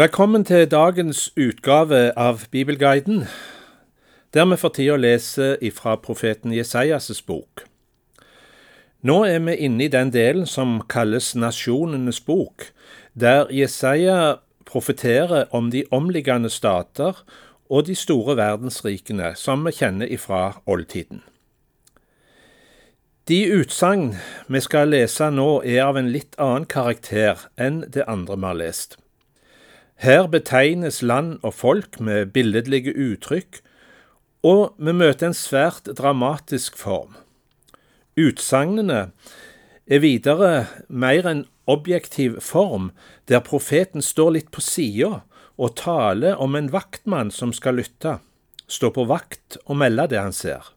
Velkommen til dagens utgave av Bibelguiden, der vi får tid å lese ifra profeten Jesajas' bok. Nå er vi inne i den delen som kalles Nasjonenes bok, der Jesaja profeterer om de omliggende stater og de store verdensrikene som vi kjenner ifra oldtiden. De utsagn vi skal lese nå, er av en litt annen karakter enn det andre vi har lest. Her betegnes land og folk med billedlige uttrykk, og vi møter en svært dramatisk form. Utsagnene er videre mer en objektiv form, der profeten står litt på sida og taler om en vaktmann som skal lytte, stå på vakt og melde det han ser.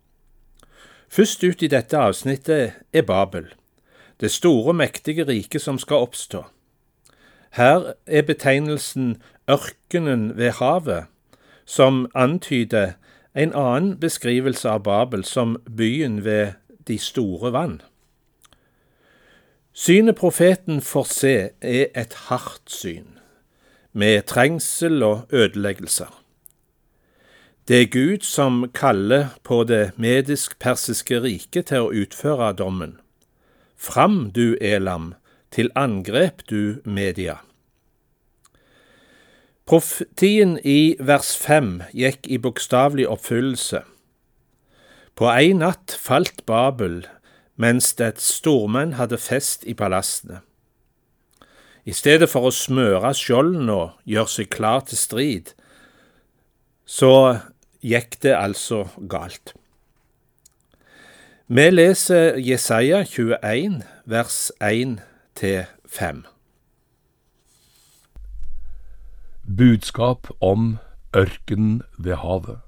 Først ut i dette avsnittet er Babel, det store, mektige riket som skal oppstå. Her er betegnelsen ørkenen ved havet, som antyder en annen beskrivelse av Babel som byen ved de store vann. Synet profeten får se, er et hardt syn, med trengsel og ødeleggelser. Det er Gud som kaller på det medisk-persiske riket til å utføre dommen. Fram, du Elam, til angrep, du Media. Profetien i vers fem gikk i bokstavelig oppfyllelse. På ei natt falt Babel mens dets stormenn hadde fest i palassene. I stedet for å smøre skjoldene og gjøre seg klar til strid, så gikk det altså galt. Vi leser Jesaja 21, vers 1-5. Budskap om ørkenen ved havet.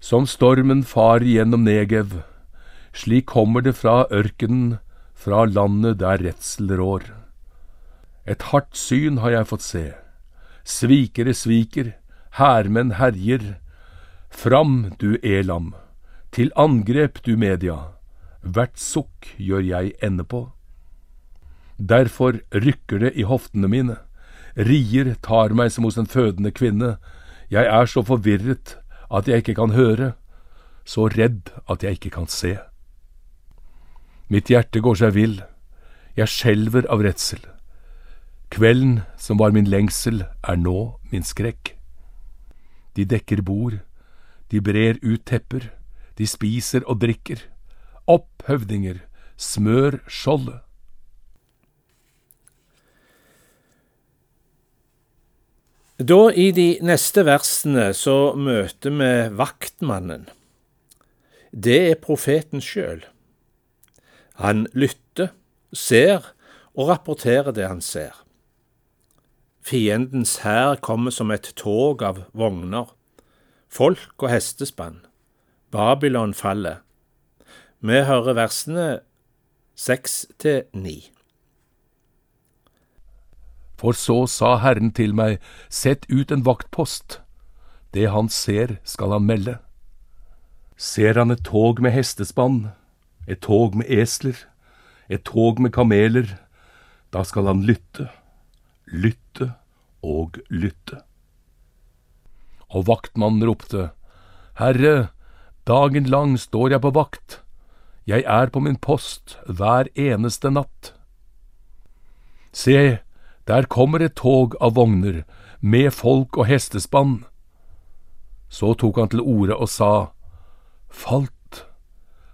Som stormen far gjennom Negev, slik kommer det fra ørkenen, fra landet der redsel rår. Et hardt syn har jeg fått se. Svikere sviker, hærmenn herjer. Fram, du Elam, til angrep, du Media. Hvert sukk gjør jeg ende på. Derfor rykker det i hoftene mine. Rier tar meg som hos en fødende kvinne. Jeg er så forvirret at jeg ikke kan høre, så redd at jeg ikke kan se. Mitt hjerte går seg vill, jeg skjelver av redsel. Kvelden som var min lengsel, er nå min skrekk. De dekker bord, de brer ut tepper, de spiser og drikker. Opp, høvdinger, smør skjoldet. Da i de neste versene så møter vi vaktmannen. Det er profeten sjøl. Han lytter, ser og rapporterer det han ser. Fiendens hær kommer som et tog av vogner, folk og hestespann. Babylon faller. Vi hører versene seks til ni. For så sa Herren til meg, sett ut en vaktpost. Det han ser, skal han melde. Ser han et tog med hestespann, et tog med esler, et tog med kameler, da skal han lytte lytte og lytte. Og vaktmannen ropte, Herre, dagen lang står jeg på vakt, jeg er på min post hver eneste natt. Se, der kommer et tog av vogner, med folk og hestespann. Så tok han til orde og sa, Falt,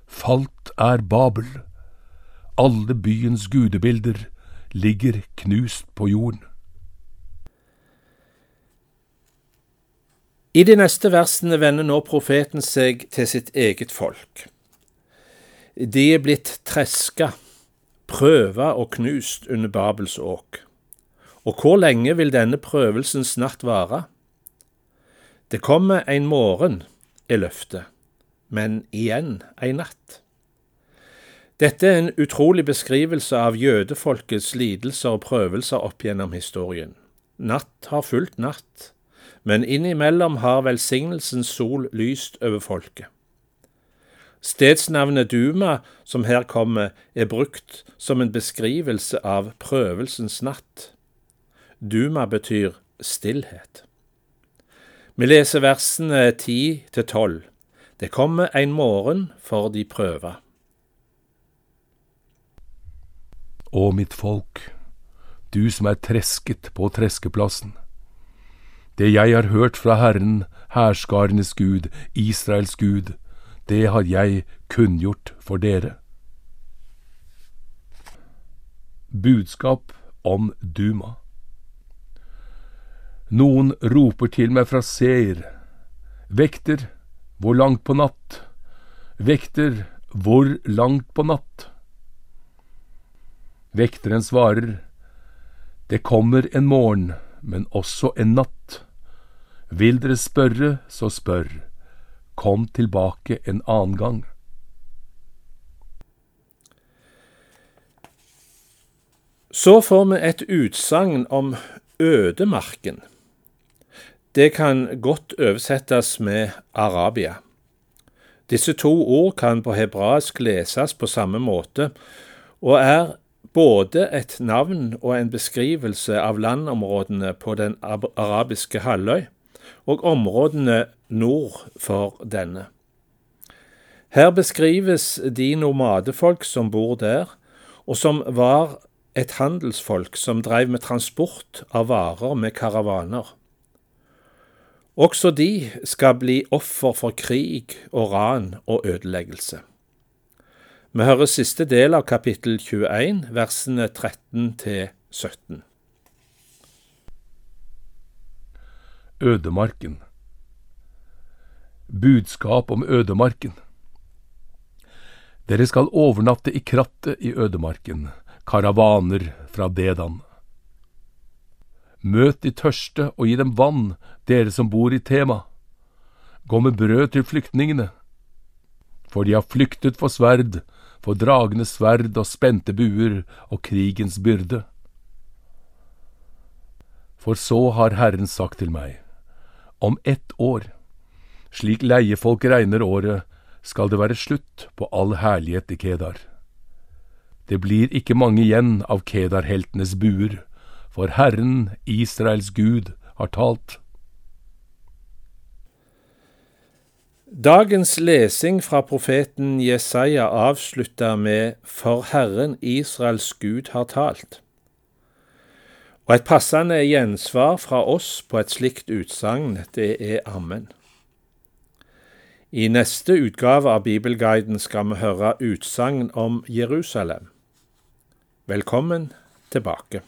falt er Babel, alle byens gudebilder ligger knust på jorden. I de neste versene vender nå profeten seg til sitt eget folk. De er blitt treska, prøva og knust under Babels åk. Og hvor lenge vil denne prøvelsens natt vare? Det kommer en morgen, er løftet, men igjen en natt. Dette er en utrolig beskrivelse av jødefolkets lidelser og prøvelser opp gjennom historien. Natt har fulgt natt men innimellom har velsignelsens sol lyst over folket. Stedsnavnet Duma, som her kommer, er brukt som en beskrivelse av prøvelsens natt. Duma betyr stillhet. Vi leser versene ti til tolv. Det kommer en morgen for de prøver. Å, mitt folk, du som er tresket på treskeplassen. Det jeg har hørt fra Herren, hærskarenes Gud, Israels Gud, det har jeg kunngjort for dere. Budskap om Duma. Noen roper til meg fra Seir. Vekter, hvor langt på natt? Vekter, hvor langt på natt? Vekteren svarer, Det kommer en morgen, men også en natt. Vil dere spørre, så spør. Kom tilbake en annen gang. Så får vi et utsagn om ødemarken. Det kan godt oversettes med Arabia. Disse to ord kan på hebraisk leses på samme måte, og er både et navn og en beskrivelse av landområdene på den arabiske halvøy, og områdene nord for denne. Her beskrives de nomadefolk som bor der, og som var et handelsfolk som drev med transport av varer med karavaner. Også de skal bli offer for krig og ran og ødeleggelse. Vi hører siste del av kapittel 21, versene 13 til 17. Ødemarken Budskap om ødemarken Dere skal overnatte i krattet i ødemarken, karavaner fra Dedan. Møt de tørste og gi dem vann, dere som bor i Tema. Gå med brød til flyktningene. For de har flyktet for sverd, for dragende sverd og spente buer og krigens byrde. For så har Herren sagt til meg, om ett år, slik leiefolk regner året, skal det være slutt på all herlighet i Kedar. Det blir ikke mange igjen av Kedar-heltenes buer for Herren, Israels Gud, har talt. Dagens lesing fra profeten Jesaja avslutter med For Herren, Israels Gud, har talt. Og et passende gjensvar fra oss på et slikt utsagn, det er Amen. I neste utgave av Bibelguiden skal vi høre utsagn om Jerusalem. Velkommen tilbake.